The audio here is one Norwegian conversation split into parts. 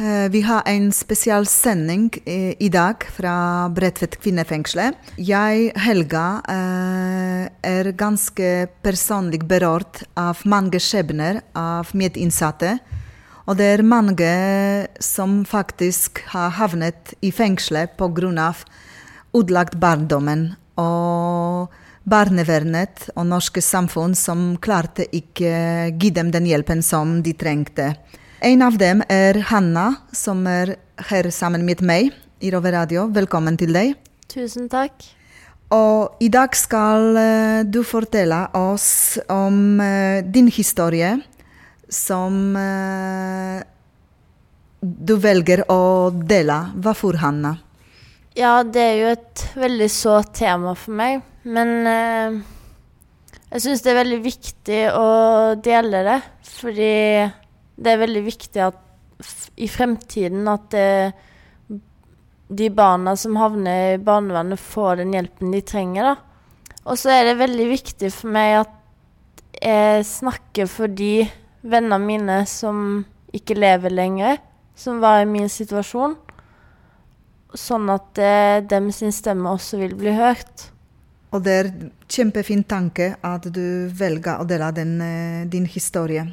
Eh, vi har en spesialsending sending i dag fra Bredtvet kvinnefengsel. Jeg, Helga, eh, er ganske personlig berørt av mange skjebner av medinnsatte. Og det er mange som faktisk har havnet i fengselet pga. utlagt barndommen. Og barnevernet og norske samfunn som klarte ikke gi dem den hjelpen som de trengte. En av dem er Hanna, som er her sammen med meg i Roveradio. Velkommen til deg. Tusen takk. Og i dag skal eh, du fortelle oss om eh, din historie som eh, du velger å dele. Hvorfor, Hanna? Ja, det er jo et veldig sårt tema for meg, men eh, jeg syns det er veldig viktig å dele det, fordi det er veldig viktig at i fremtiden at det, de barna som havner i barnevernet, får den hjelpen de trenger, da. Og så er det veldig viktig for meg at jeg snakker for de vennene mine som ikke lever lenger, som var i min situasjon. Sånn at eh, dem sin stemme også vil bli hørt. Og det er kjempefin tanke at du velger å dele den, eh, din historie.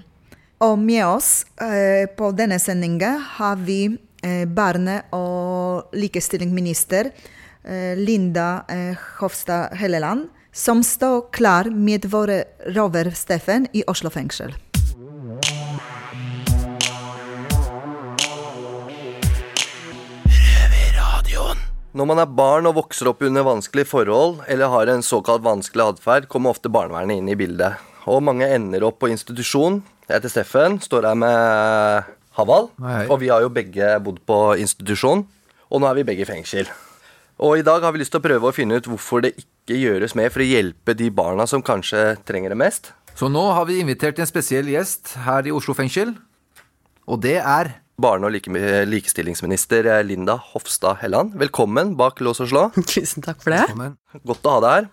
Og med oss eh, på denne sendinga har vi eh, barne- og likestillingsminister eh, Linda eh, Hofstad Helleland, som står klar med våre rover Steffen i Oslo fengsel. Når man er barn og vokser opp under vanskelige forhold eller har en såkalt vanskelig atferd, kommer ofte barnevernet inn i bildet. Og mange ender opp på institusjon. Jeg heter Steffen, står her med Haval. Hei, hei. Og vi har jo begge bodd på institusjon, og nå er vi begge i fengsel. Og i dag har vi lyst til å prøve å finne ut hvorfor det ikke gjøres mer for å hjelpe de barna som kanskje trenger det mest. Så nå har vi invitert en spesiell gjest her i Oslo fengsel. Og det er Barne- og like likestillingsminister Linda Hofstad Helland, velkommen bak lås og slå. Tusen takk for det. Velkommen. Godt å ha deg her.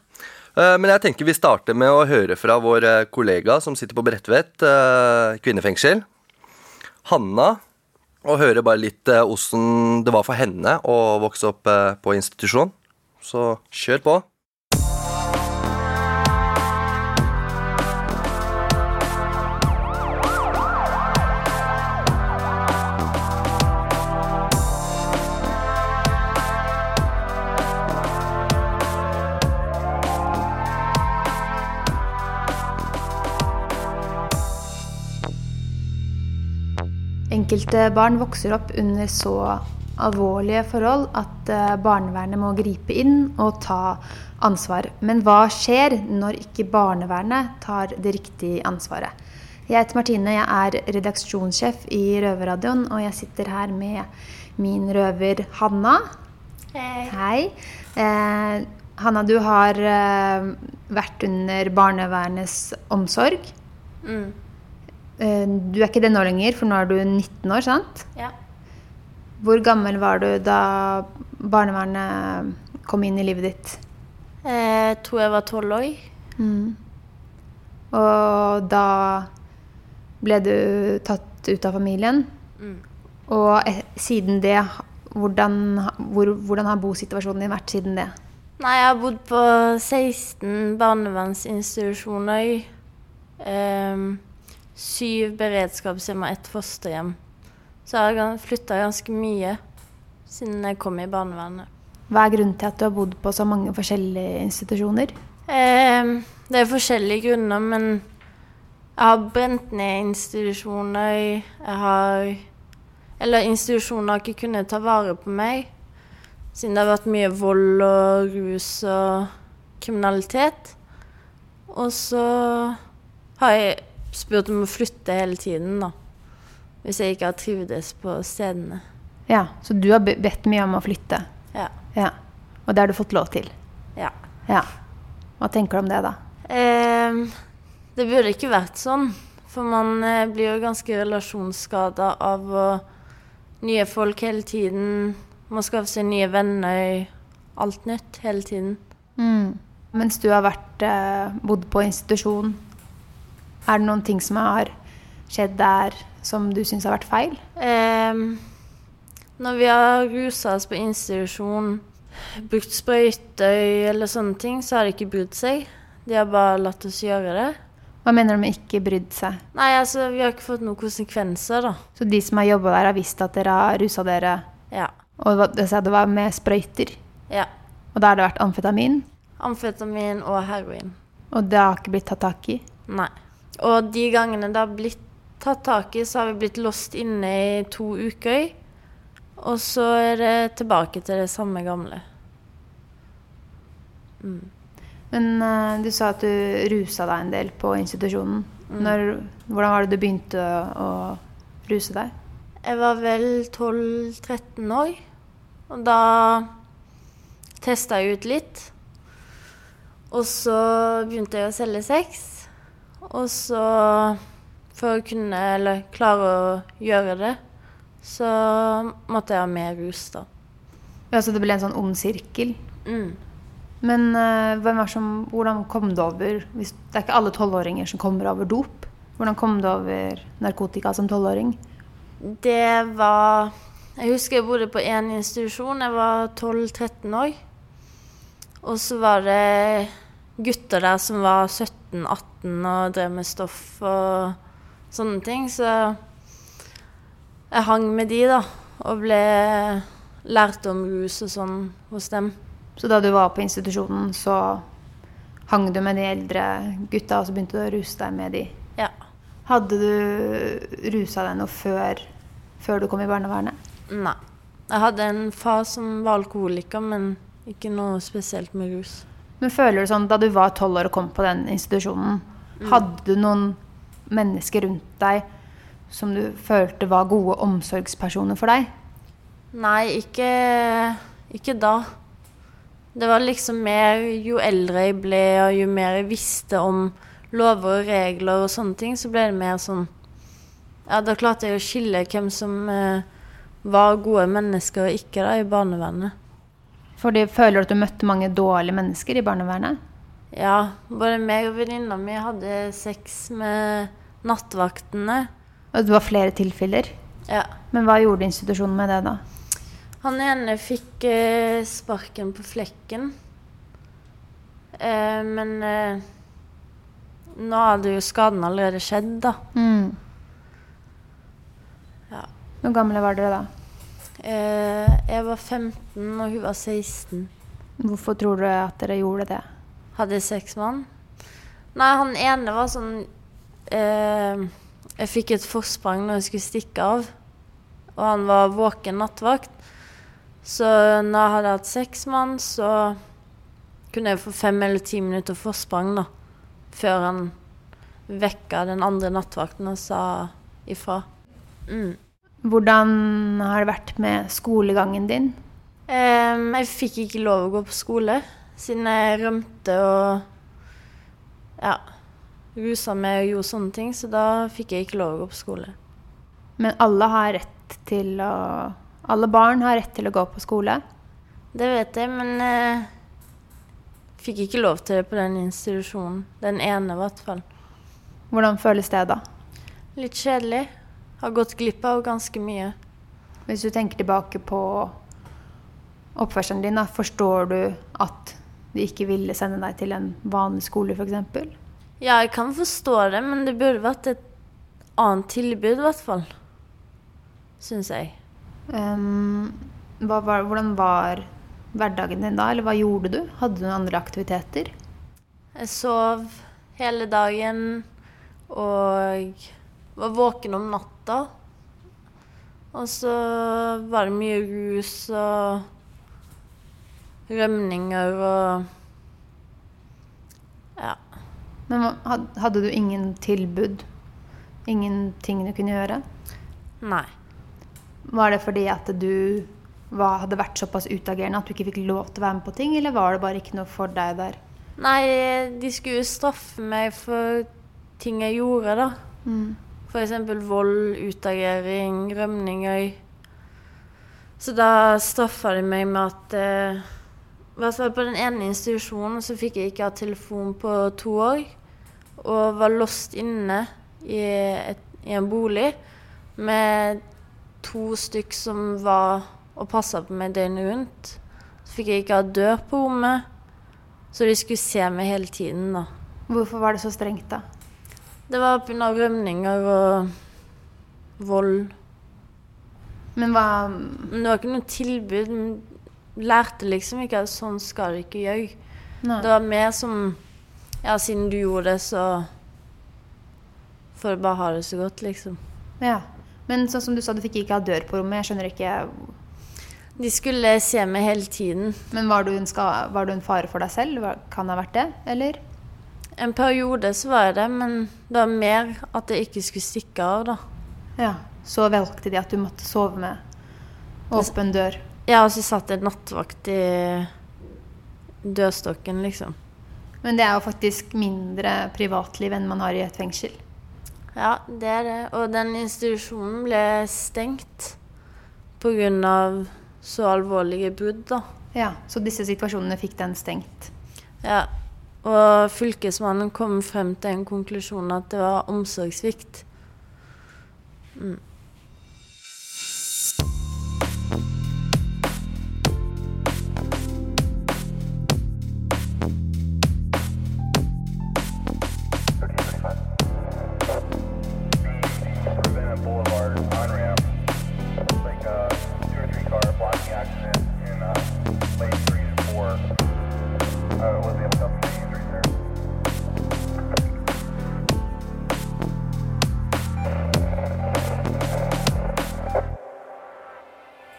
Eh, Men jeg tenker vi starter med å høre fra vår eh, kollega som sitter på Bredtvet eh, kvinnefengsel. Hanna. Og høre bare litt åssen det var for henne å vokse opp på institusjon. Så kjør på. Enkelte barn vokser opp under så alvorlige forhold at eh, barnevernet må gripe inn og ta ansvar. Men hva skjer når ikke barnevernet tar det riktige ansvaret? Jeg heter Martine, jeg er redaksjonssjef i Røverradioen, og jeg sitter her med min røver Hanna. Hei. Eh, Hanna, du har eh, vært under barnevernets omsorg. Mm. Eh, Du er ikke det nå lenger, for nå er du 19 år, sant? Ja. Hvor gammel var du da barnevernet kom inn i livet ditt? Jeg tror jeg var tolv år. Og da ble du tatt ut av familien. Mm. Og eh, siden det, hvordan, hvor, hvordan har bosituasjonen din vært siden det? Nei, jeg har bodd på 16 barnevernsinstitusjoner. Um, syv beredskapshjem og ett fosterhjem. Så jeg har flytta ganske mye siden jeg kom i barnevernet. Hva er grunnen til at du har bodd på så mange forskjellige institusjoner? Eh, det er forskjellige grunner, men jeg har brent ned institusjoner. Jeg har Eller institusjoner har ikke kunnet ta vare på meg. Siden det har vært mye vold og rus og kriminalitet. Og så har jeg spurt om å flytte hele tiden, da. Hvis jeg ikke har trivdes på stedene. Ja, Så du har be- bedt mye om å flytte? Ja. Ja. Og det har du fått lov til? Ja. Hva tenker du om det, da? Eh, det burde ikke vært sånn. For man eh, blir jo ganske relasjonsskada av å nye folk hele tiden. Man skaffer seg nye venner. Alt nytt hele tiden. Mm. Mens du har vært, eh, bodd på institusjon, er det noen ting som har skjedd der som du syns har vært feil? Eh, når vi har rusa oss på institusjon, brukt sprøytøy eller sånne ting, så har de ikke brydd seg. De har bare latt oss gjøre det. Hva mener du med ikke brydd seg? Nei, altså, vi har ikke fått noen konsekvenser, da. Så de som har jobba der, har visst at dere har rusa dere? Ja. Og det var med sprøyter? Ja. Og da har det vært amfetamin? Amfetamin og heroin. Og det har ikke blitt tatt tak i? Nei. Og de gangene det har blitt tatt tak i, så har vi blitt låst inne i to uker. Og så er det tilbake til det samme gamle. Men uh, du sa at du rusa deg en del på institusjonen. Når, hvordan var det du begynte å, å ruse deg? Jeg var vel 12-13 år, og da testa jeg ut litt. Og så begynte jeg å selge sex. Og så, for å kunne, eller klare å gjøre det, så måtte jeg ha mer rus, da. Ja, så det ble en sånn ond sirkel? Mm. Men uh, som, hvordan kom du over hvis, Det er ikke alle tolvåringer som kommer over dop. Hvordan kom du over narkotika som tolvåring? Det var Jeg husker jeg bodde på én institusjon. Jeg var 12-13 år. Og så var det gutter der som var 17-18 og drev med stoff og sånne ting. Så jeg hang med de, da. Og ble lært om rus og sånn hos dem. Så da du var på institusjonen, så hang du med de eldre gutta, og så begynte du å ruse deg med de? Ja. Hadde du rusa deg noe før, før du kom i barnevernet? Nei. Jeg hadde en far som var alkoholiker, men ikke noe spesielt med rus. Men føler du sånn, Da du var tolv år og kom på den institusjonen, hadde du noen mennesker rundt deg som du følte var gode omsorgspersoner for deg? Nei, ikke, ikke da. Det var liksom mer Jo eldre jeg ble, og jo mer jeg visste om lover og regler og sånne ting, så ble det mer sånn Ja, da klarte jeg å skille hvem som eh, var gode mennesker og ikke da, i barnevernet. Fordi Føler du at du møtte mange dårlige mennesker i barnevernet? Ja, både meg og venninna mi hadde sex med nattvaktene. Og det var flere tilfeller? Ja. Men hva gjorde institusjonen med det, da? Han ene fikk eh, sparken på flekken. Eh, men eh, nå hadde jo skaden allerede skjedd, da. Mm. Ja. Hvor gamle var dere da? Eh, jeg var 15, og hun var 16. Hvorfor tror du at dere gjorde det? Hadde seks mann. Nei, han ene var sånn eh, Jeg fikk et forsprang når jeg skulle stikke av. Og han var våken nattvakt. Så når jeg hadde hatt seks mann, så kunne jeg få fem eller ti minutter forsprang, da. Før han vekka den andre nattvakten og sa ifra. Mm. Hvordan har det vært med skolegangen din? Um, jeg fikk ikke lov å gå på skole, siden jeg rømte og ja, rusa meg og gjorde sånne ting. Så da fikk jeg ikke lov å gå på skole. Men alle har rett til å Alle barn har rett til å gå på skole. Det vet jeg, men jeg fikk ikke lov til det på den institusjonen. Den ene, i hvert fall. Hvordan føles det da? Litt kjedelig. Har gått glipp av ganske mye. Hvis du tenker tilbake på oppførselen din, da, forstår du at de ikke ville sende deg til en vanlig skole, f.eks.? Ja, jeg kan forstå det, men det burde vært et annet tilbud, i hvert fall. Syns jeg. Um, hva var, hvordan var hverdagen din da, eller hva gjorde du? Hadde du noen andre aktiviteter? Jeg sov hele dagen og var våken om natta. Og så var det mye rus og rømninger og Ja. Men hadde du ingen tilbud? Ingenting du kunne gjøre? Nei. Var det fordi at du hadde vært såpass utagerende at du ikke fikk lov til å være med på ting, eller var det bare ikke noe for deg der? Nei, de skulle straffe meg for ting jeg gjorde, da. For eksempel vold, utagering, rømninger. Så da straffa de meg med at eh, I hvert fall på den ene institusjonen så fikk jeg ikke ha telefon på to år. Og var låst inne i, et, i en bolig med to stykk som var og passa på meg døgnet rundt. Så fikk jeg ikke ha dør på rommet. Så de skulle se meg hele tiden, da. Hvorfor var det så strengt, da? Det var pga. rømninger og vold. Men hva Men det var ikke noe tilbud. Lærte liksom ikke at sånn skal du ikke gjøre. Nei. Det var mer som Ja, siden du gjorde det, så får du bare ha det så godt, liksom. Ja. Men sånn som du sa, du fikk ikke ha dør på rommet. Jeg skjønner ikke De skulle se meg hele tiden. Men var du en, ska, var du en fare for deg selv? Kan det ha vært det, eller? En periode så var jeg det, men det var mer at jeg ikke skulle stikke av, da. Ja. Så valgte de at du måtte sove med åpen dør. Ja, og så satt jeg nattevakt i dørstokken, liksom. Men det er jo faktisk mindre privatliv enn man har i et fengsel. Ja, det er det. Og den institusjonen ble stengt pga. så alvorlige brudd, da. Ja, Så disse situasjonene fikk den stengt. Ja. Og fylkesmannen kom frem til en konklusjon at det var omsorgssvikt. Ravenna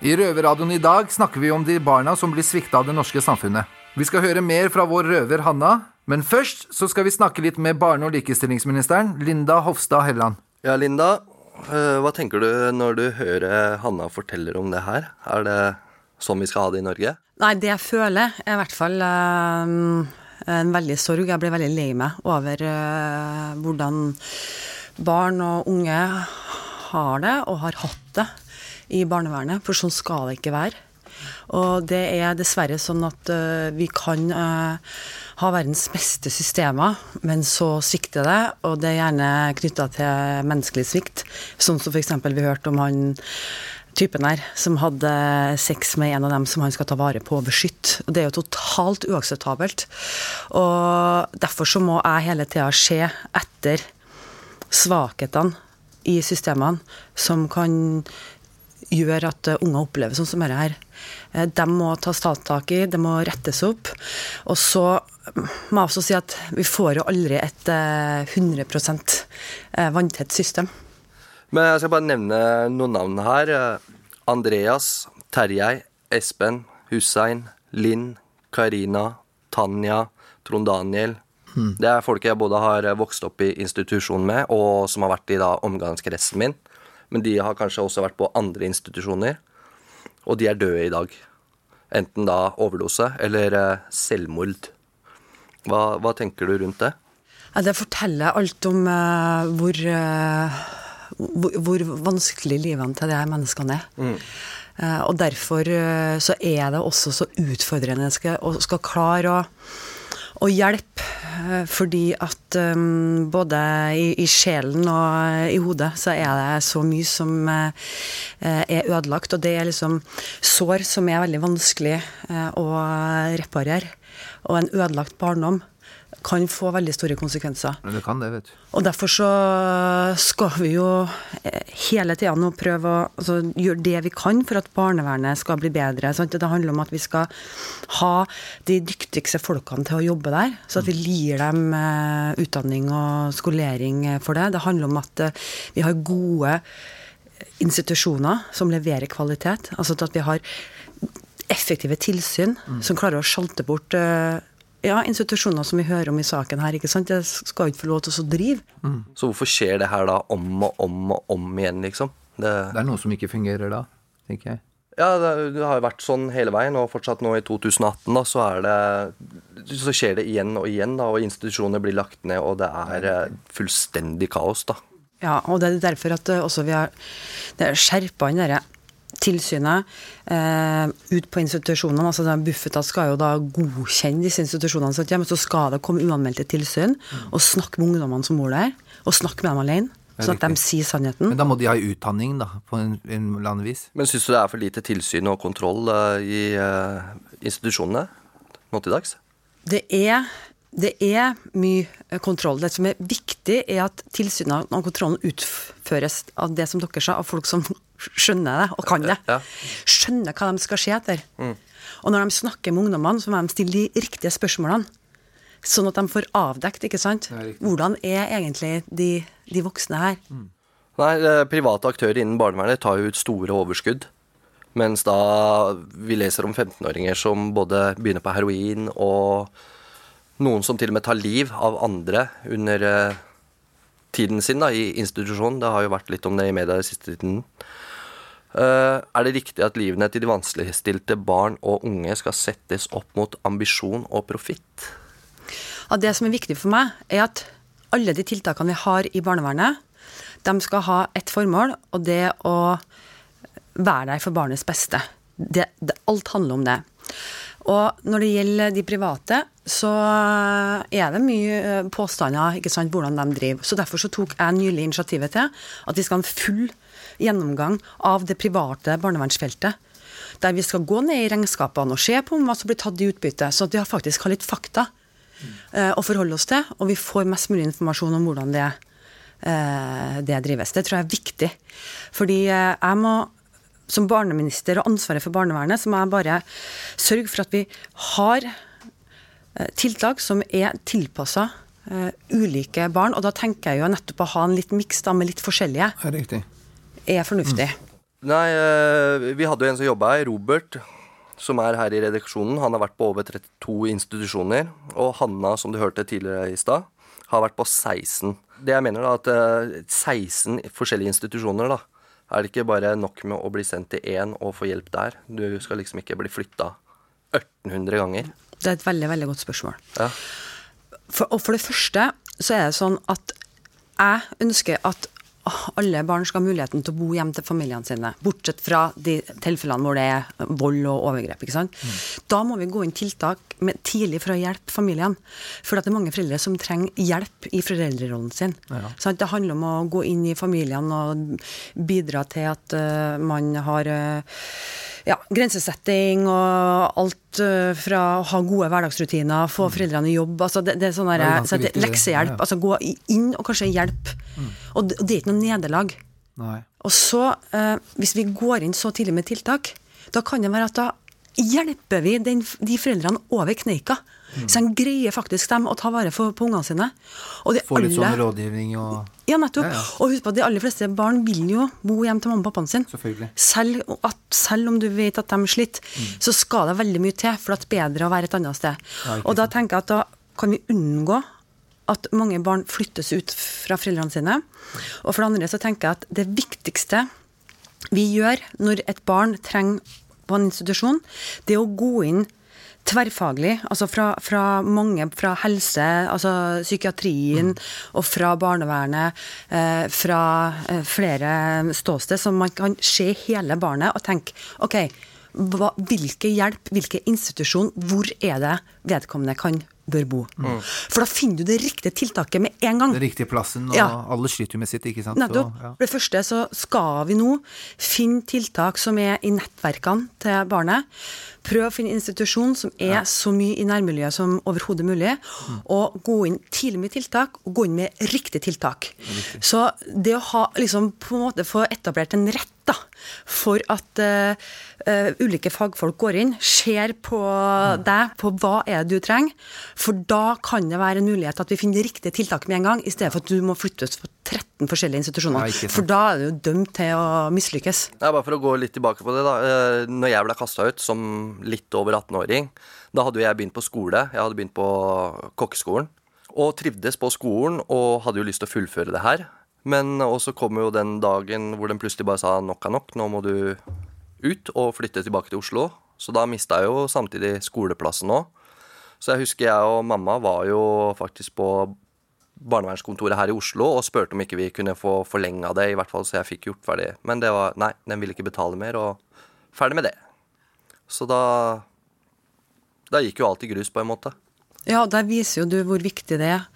I Røverradioen i dag snakker vi om de barna som blir svikta av det norske samfunnet. Vi skal høre mer fra vår røver Hanna, men først så skal vi snakke litt med barne- og likestillingsministeren Linda Hofstad Helland. Ja, Linda, eh, hva tenker du når du hører Hanna forteller om det her? Er det sånn vi skal ha det i Norge? Nei, det jeg føler er i hvert fall eh, en veldig sorg. Jeg ble veldig lei meg over eh, hvordan barn og unge har det, og har hatt det, i barnevernet. For sånn skal det ikke være. Og det er dessverre sånn at uh, vi kan uh, ha verdens beste systemer, men så svikter det, og det er gjerne knytta til menneskelig svikt. Sånn som f.eks. vi hørte om han typen her, som hadde sex med en av dem som han skal ta vare på og beskytte. Det er jo totalt uakseptabelt. Og derfor så må jeg hele tida se etter svakhetene i systemene som kan gjøre at eh, unger opplever sånn som dette her. Eh, De må tas tak i, det må rettes opp. Og så må jeg også si at vi får jo aldri et eh, 100 eh, vanntett system. Men jeg skal bare nevne noen navn her. Andreas, Terjei, Espen, Hussein, Linn, Karina, Tanja, Trond Daniel. Det er folk jeg både har vokst opp i institusjon med, og som har vært i da omgangskretsen min. Men de har kanskje også vært på andre institusjoner. Og de er døde i dag. Enten da overdose eller eh, selvmord. Hva, hva tenker du rundt det? Ja, det forteller alt om uh, hvor, uh, hvor, hvor vanskelig livene til de her menneskene er. Eh, og derfor så er det også så utfordrende skal, å skal klare å, å hjelpe. eh, fordi at um, både i, i sjelen og i hodet så er det så mye som uh, er ødelagt. Og det er liksom sår som er veldig vanskelig uh, å reparere. Og en ødelagt barndom kan få veldig store konsekvenser. Men det kan det, vet du. Og derfor så skal vi jo eh, hele tida nå prøve å altså, gjøre det vi kan for at barnevernet skal bli bedre. Sant? Det handler om at vi skal ha de dyktigste folkene til å jobbe der, så at vi gir dem eh, utdanning og skolering for det. Det handler om at eh, vi har gode institusjoner som leverer kvalitet. Altså at vi har effektive tilsyn som klarer å sjalte bort ja, institusjoner som vi hører om i saken her. ikke sant? Det skal jo ikke få lov til å drive. Så hvorfor skjer det her da om og om og om igjen, liksom? Det, Det er noe som ikke fungerer da, tenker jeg. Ja, det, det har jo vært sånn hele veien, og fortsatt nå i 2018 da, så er det Så skjer det igjen og igjen, da, og institusjoner blir lagt ned, og det er eh, fullstendig kaos, da. Ja, og det er derfor at eh, også vi har det er skjerpa inn dette tilsynet eh, ut på institusjonene. altså Bufetat skal jo da godkjenne disse institusjonene, så, men så skal det komme uanmeldte tilsyn og snakke med ungdommene som bor der, og snakke med dem alene. Sånn at de sier sannheten. Men da må de ha utdanning, da, på en, en eller annen vis. Men syns du det er for lite tilsyn og kontroll uh, i uh, institusjonene nå til dags? Det er, det er mye eh, kontroll. Det som er viktig, er at tilsynet og kontrollen utføres av det som dere sa, av folk som skjønner det og kan det. Skjønner hva de skal se etter. Og når de snakker med ungdommene, så må de stille de riktige spørsmålene. Sånn at de får avdekt, ikke sant. Hvordan er egentlig de, de voksne her? Nei, eh, private aktører innen barnevernet tar jo ut store overskudd. Mens da vi leser om 15-åringer som både begynner på heroin, og noen som til og med tar liv av andre under eh, tiden sin da, i institusjon. Det har jo vært litt om det i media den siste tiden. Uh, er det riktig at livene til de vanskeligstilte barn og unge skal settes opp mot ambisjon og profitt? Ja, det som er viktig for meg, er at alle de tiltakene vi har i barnevernet, de skal ha ett formål, og det å være der for barnets beste. Det, det, alt handler om det. Og når det gjelder de private, så er det mye eh, påstander ikke sant, hvordan de driver. Så derfor så tok jeg nylig initiativet til at vi skal ha en full gjennomgang av det private barnevernsfeltet. Der vi skal gå ned i regnskapene og se på hva som blir tatt i utbytte, Så at vi faktisk har litt fakta eh, å forholde oss til, og vi får mest mulig informasjon om hvordan det, eh, det drives. Det tror jeg er viktig. Fordi jeg må som barneminister og ansvaret for barnevernet, så må jeg bare sørge for at vi har eh, tiltak som er tilpassa ulike barn. Og da tenker jeg jo nettopp å ha en litt miks med litt forskjellige, Er riktig. er fornuftig. Nei, eh, vi hadde jo en som jobba her, Robert, som er her i redaksjonen. Han har vært på over 32 institusjoner. Og Hanna, som du hørte tidligere i stad, har vært på 16. Det jeg mener da, at eh, 16 forskjellige institusjoner, da, er det ikke bare nok med å bli sendt til én og få hjelp der. Du skal liksom ikke bli flytta 1800 ganger. Det er et veldig, veldig godt spørsmål. Ja. For, og for det første så er det sånn at jeg ønsker at alle barn skal ha muligheten til å bo hjem til familiene sine, bortsett fra de tilfellene hvor det er vold og overgrep. ikke sant? Da må vi gå inn tiltak med, tidlig for å hjelpe familiene. For at det er mange foreldre som trenger hjelp i foreldrerollen sin. Sant? Det handler om å gå inn i familiene og bidra til at uh, man har eh, ja, grensesetting og alt eh, fra å ha gode hverdagsrutiner, få foreldrene i jobb. altså Det, det er sånn der, Mm. Er så leksehjelp. Ja, altså Gå inn og kanskje hjelpe. Og, det, og det er ikke noe nederlag. Og så, eh, hvis vi går inn så tidlig med tiltak, da kan det være at da hjelper vi den, de foreldrene over kneika. Mm. Så de greier faktisk dem å ta vare på, på ungene sine. Og de Få litt sånn rådgivning og ja, nettopp. Ja, ja. Og husk på at de aller fleste barn vil jo bo hjem til mamma og pappaen sin. Selv, at, selv om du vet at de sliter, så skal det veldig mye til for at det er bedre å være et annet sted. Ja, og da tenker jeg at da kan vi unngå at mange barn flyttes ut fra foreldrene sine. Og for det andre så tenker jeg at det viktigste vi gjør når et barn trenger på en institusjon, det å gå inn tverrfaglig, altså fra, fra mange fra helse, altså psykiatrien og fra barnevernet, eh, fra eh, flere ståsted, så man kan se hele barnet og tenke OK, hva, hvilke hjelp, hvilken institusjon, hvor er det vedkommende kan bør bo? For da finner du det riktige tiltaket med en gang. den riktige plassen, og Ja. alle sliter jo med sitt, ikke sant? Nettopp. Så, ja. For det første så skal vi nå finne tiltak som er i nettverkene til barnet. Prøve å finne institusjon som er så mye i nærmiljøet som overhodet mulig. Og gå inn tidlig med tiltak, og gå inn med riktig tiltak. Så det å ha liksom på en måte få etablert en rett da, for at uh, uh, ulike fagfolk går inn, ser på deg, på hva er det du trenger, for da kan det være en mulighet at vi finner riktige tiltak med en gang, i stedet for at du må flyttes på 13 forskjellige institusjoner. Ja, for da er du jo dømt til å mislykkes. Ja, bare for å gå litt tilbake på det, da. Eh, Når jeg ble kasta ut som litt over 18-åring, da hadde jeg begynt på skole. Jeg hadde begynt på kokkeskolen. Og trivdes på skolen og hadde jo lyst til å fullføre det her. Men også kom jo den dagen hvor den plutselig bare sa nok er nok, nå må du ut og flytte tilbake til Oslo. Så da mista jeg jo samtidig skoleplassen òg. Så jeg husker jeg og mamma var jo faktisk på barnevernskontoret her i Oslo og spurte om ikke vi kunne få forlenga det, i hvert fall så jeg fikk gjort ferdig. Men det var nei, den ville ikke betale mer, og ferdig med det. Så da Da gikk jo alt i grus, på en måte. Ja, der viser jo du hvor viktig det er.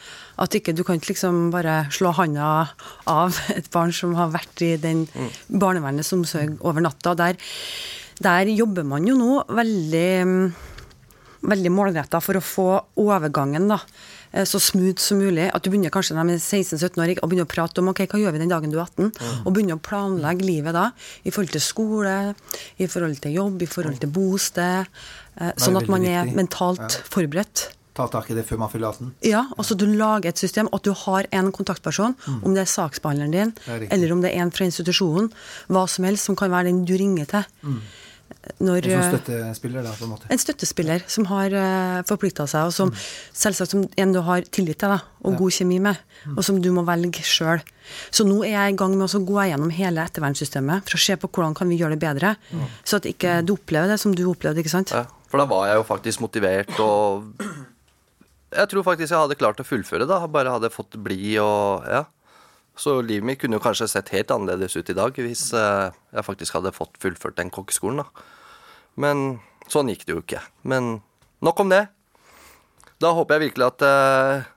At ikke, du kan ikke liksom bare slå handa av et barn som har vært i den barnevernets omsorg over natta. Der, der jobber man jo nå veldig, mm, veldig målretta for å få overgangen da, eh, så smooth som mulig. At du begynner kanskje når de er 16-17 år og begynner å prate om ok, hva gjør vi den dagen du er 18, og begynner å planlegge livet da, i forhold til skole, i forhold til jobb, i forhold til bosted. eh, Sånn at man er mentalt forberedt. Ta tak i det før man fyller 18. Ja, altså du lager et system, at du har en kontaktperson, om det er saksbehandleren din, er eller om det er en fra institusjonen, hva som helst, som kan være den du ringer til. Når, En sånn eh, støttespiller, da, på en måte. en støttespiller som har uh, forplikta seg, og som selvsagt som en du har tillit til da, og god kjemi med, og som du må velge sjøl. Så nå er jeg i gang med å gå gjennom hele ettervernssystemet for å se på hvordan kan vi gjøre det bedre, så at ikke du opplever det som du opplevde, ikke sant? Ja, for da var jeg jo faktisk motivert og Jeg tror faktisk jeg hadde klart å fullføre, da. Bare hadde fått bli og Ja. Så livet mitt kunne jo kanskje sett helt annerledes ut i dag hvis eh, jeg faktisk hadde fått fullført den kokkeskolen, da. Men sånn gikk det jo ikke. Men nok om det. Da håper jeg virkelig at eh,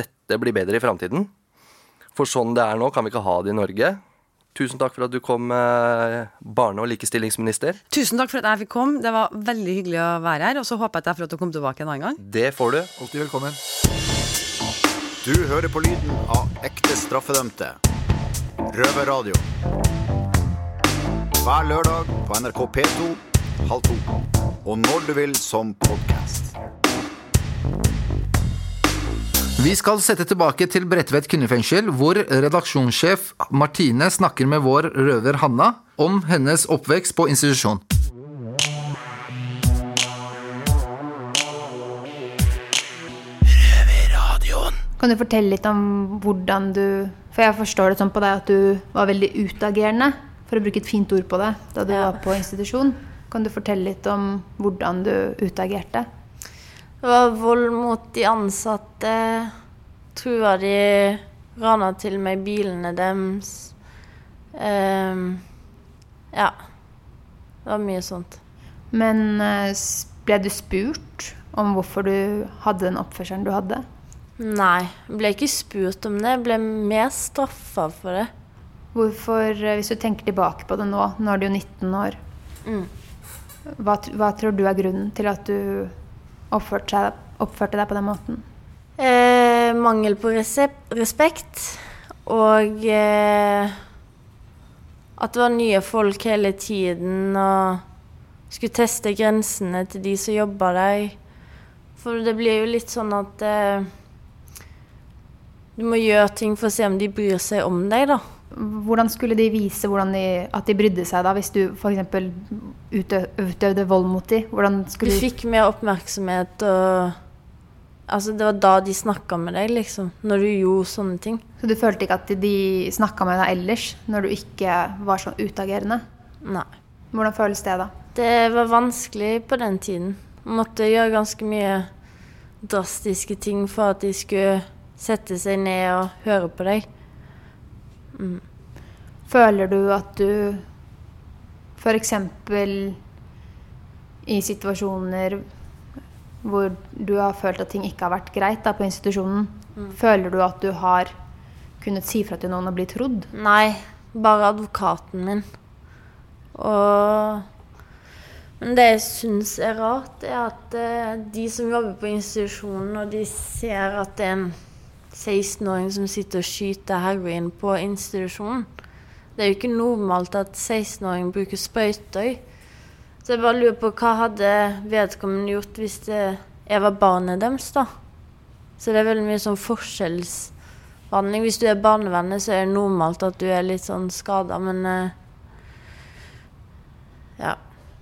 dette blir bedre i framtiden. For sånn det er nå, kan vi ikke ha det i Norge. Tusen takk for at du kom, eh, barne- og likestillingsminister. Tusen takk for at jeg fikk komme, det var veldig hyggelig å være her, og så håper jeg at jeg får lov til å komme tilbake en annen gang. Det får du. Alltid velkommen. Du hører på lyden av ekte straffedømte. Røverradio. Hver lørdag på NRK P2 halv to. Og når du vil som podkast. Vi skal sette tilbake til Bredtvet kvinnefengsel, hvor redaksjonssjef Martine snakker med vår røver Hanna om hennes oppvekst på institusjon. Kan du fortelle litt om hvordan du For jeg forstår det sånn på deg at du var veldig utagerende, for å bruke et fint ord på det, da du Ja. var på institusjon. Kan du fortelle litt om hvordan du utagerte? Det var vold mot de ansatte. Trua de rana til meg bilene deres. Um, ja. Det var mye sånt. Men eh, ble du spurt om hvorfor du hadde den oppførselen du hadde? Nei, jeg ble ikke spurt om det. Jeg ble mer straffa for det. Hvorfor, eh, hvis du tenker tilbake på det nå, nå er du jo 19 år, Mm. hva, hva tror du er grunnen til at du oppførte, seg, oppførte deg på den måten? Eh, mangel på resept, respekt. Og eh, at det var nye folk hele tiden og skulle teste grensene til de som jobba der. For det blir jo litt sånn at eh, du må gjøre ting for å se om de bryr seg om deg, da. Hvordan skulle de vise hvordan de, at de brydde seg da, hvis du f.eks. Utø utøvde vold mot dem? Hvordan Du fikk mer oppmerksomhet og Altså, det var da de snakka med deg, liksom. Når du gjorde sånne ting. Så du følte ikke at de, snakka med deg ellers, når du ikke var sånn utagerende? Nei. Hvordan føles det, da? Det var vanskelig på den tiden. Måtte gjøre ganske mye drastiske ting for at de skulle sette seg ned og høre på deg. Føler du at du f.eks. i situasjoner hvor du har følt at ting ikke har vært greit da, på institusjonen, føler du at du har kunnet si fra til noen og bli trodd? Nei, bare advokaten min. Og Men det jeg syns er rart, er at eh, de som jobber på institusjonen, og de ser at det er en 16-åring som sitter og skyter heroin på institusjonen Det er jo ikke normalt at 16-åring bruker sprøyter. Så jeg bare lurer på hva hadde vedkommende gjort hvis jeg var barnet deres, da? Så det er veldig mye sånn forskjellsbehandling. Hvis du er barnevernet, så er det normalt at du er litt sånn skada, men eh, Ja.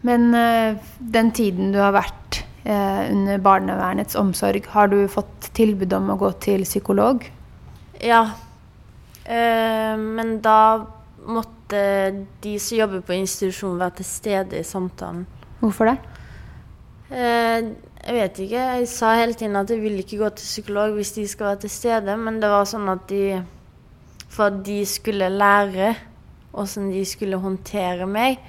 Men eh, den tiden du har vært under barnevernets omsorg, har du fått tilbud om å gå til psykolog? Ja. Eh, men da måtte eh, de som jobber på institusjonen, være til stede i samtalen. Hvorfor det? Eh, jeg vet ikke. Jeg sa hele tiden at jeg ville ikke gå til psykolog hvis de skal være til stede, men det var sånn at de For at de skulle lære åssen de skulle håndtere meg,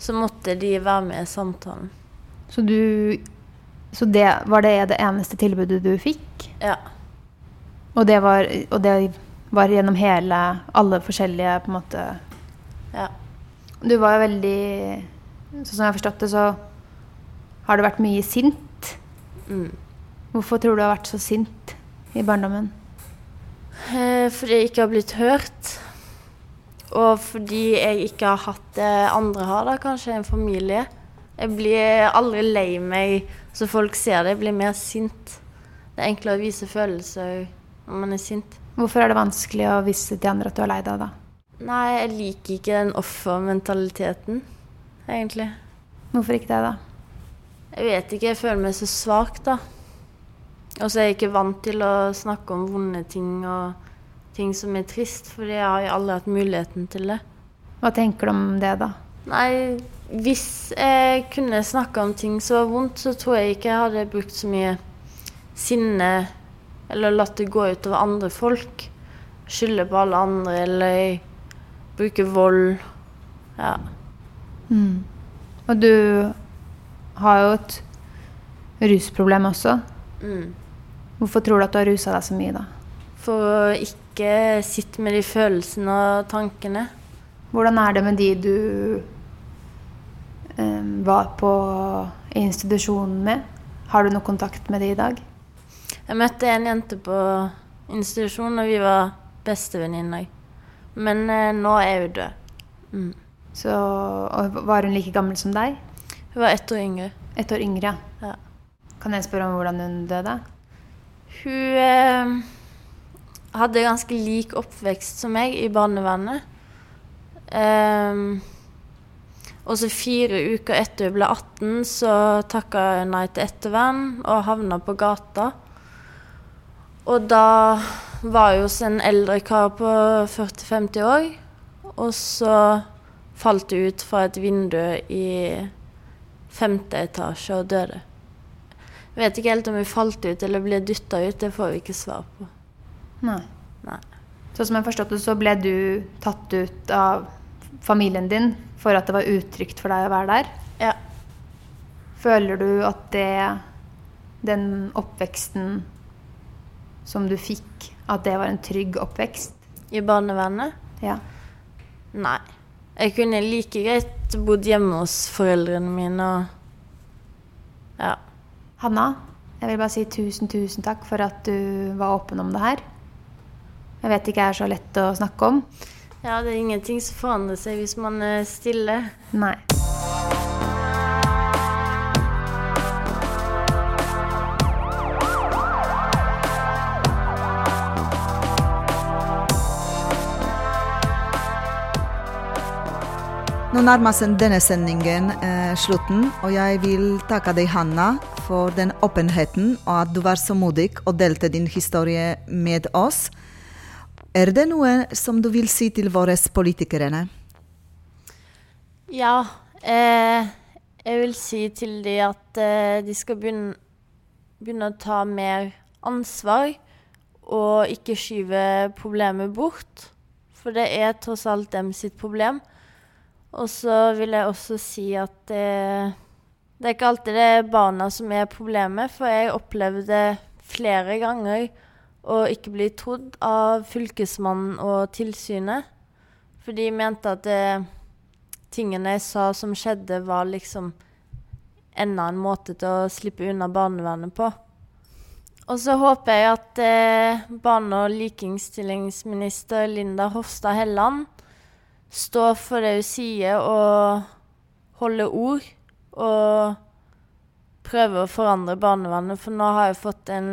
så måtte de være med i samtalen. Så du Så det var det det eneste tilbudet du fikk? Ja. Og det var, og det var gjennom hele Alle forskjellige på en måte Ja. Du var jo veldig Sånn som jeg har forstått det, så har du vært mye sint. Mm. Hvorfor tror du du har vært så sint i barndommen? Eh, fordi jeg ikke har blitt hørt. Og fordi jeg ikke har hatt det andre har, da, kanskje en familie. Jeg blir aldri lei meg så folk ser det. Jeg blir mer sint. Det er enklere å vise følelser når man er sint. Hvorfor er det vanskelig å vise til andre at du er lei deg, da? Nei, jeg liker ikke den offermentaliteten, egentlig. Hvorfor ikke det, da? Jeg vet ikke, jeg føler meg så svak, da. Og så er jeg ikke vant til å snakke om vonde ting og ting som er trist, for jeg har jo aldri hatt muligheten til det. Hva tenker du om det, da? Nei, hvis jeg kunne snakka om ting som var vondt, så tror jeg ikke jeg hadde brukt så mye sinne eller latt det gå utover andre folk. Skylde på alle andre eller bruke vold. Ja. Mm. Og du har jo et rusproblem også. Mm. Hvorfor tror du at du har rusa deg så mye, da? For å ikke sitte med de følelsene og tankene. Hvordan er det med de du var på institusjonen med? Har du noe kontakt med det i dag? Jeg møtte en jente på institusjonen, og vi var bestevenninner. Men eh, nå er hun død. Mm. Så, og var hun like gammel som deg? Hun var ett år yngre. Et år yngre, Ja. Kan jeg spørre om hvordan hun døde? Hun eh, hadde ganske lik oppvekst som meg i barnevernet. Ehm, og så fire uker etter hun ble 18, så takka hun nei til ettervern og havna på gata. Og da var hun hos en eldre kar på 40-50 år. Og så falt hun ut fra et vindu i femte etasje og døde. Jeg vet ikke helt om hun falt ut eller ble dytta ut, det får vi ikke svar på. Nei. Nei. Så som jeg forstått det, så ble du tatt ut av familien din for at det var utrygt for deg å være der. Ja. Føler du at det Den oppveksten som du fikk, at det var en trygg oppvekst? I barnevernet? Ja. Nei. Jeg kunne like greit bodd hjemme hos foreldrene mine og Ja. Hanna, jeg vil bare si tusen, tusen takk for at du var åpen om det her. Jeg vet ikke er så lett å snakke om. Ja, det er ingenting som forandrer seg hvis man er stille. Nei. Nå nærmer seg denne sendingen eh, slutten, og jeg vil takke deg, Hanna, for den åpenheten og at du var så modig og delte din historie med oss. Er det noe som du vil si til våre politikere? Ja. Eh, jeg vil si til de at eh, de skal begynne, begynne å ta mer ansvar og ikke skyve problemet bort. For det er tross alt dem sitt problem. Og så vil jeg også si at det, det er ikke alltid det er barna som er problemet, for jeg opplevde flere ganger å ikke bli trodd av fylkesmannen og tilsynet. For de mente at det, tingene jeg sa som skjedde, var liksom enda en måte til å slippe unna barnevernet på. Og så håper jeg at eh, barne- og likestillingsminister Linda Hofstad Helland står for det hun sier og holder ord. Og prøver å forandre barnevernet, for nå har jeg fått en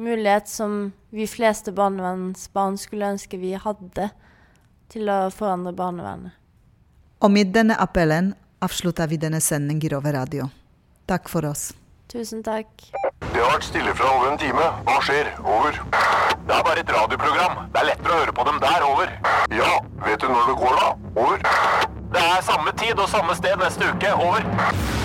mulighet som vi fleste barnevernsbarn skulle ønske vi hadde, til å forandre barnevernet. Og med denne appellen avslutter vi denne sendingen over Radio. Takk for oss. Tusen takk. Det har vært stille fra over en time. Hva skjer? Over. Det er bare et radioprogram. Det er lettere å høre på dem der. Over. Ja, vet du når det går, da? Over. Det er samme tid og samme sted neste uke. Over.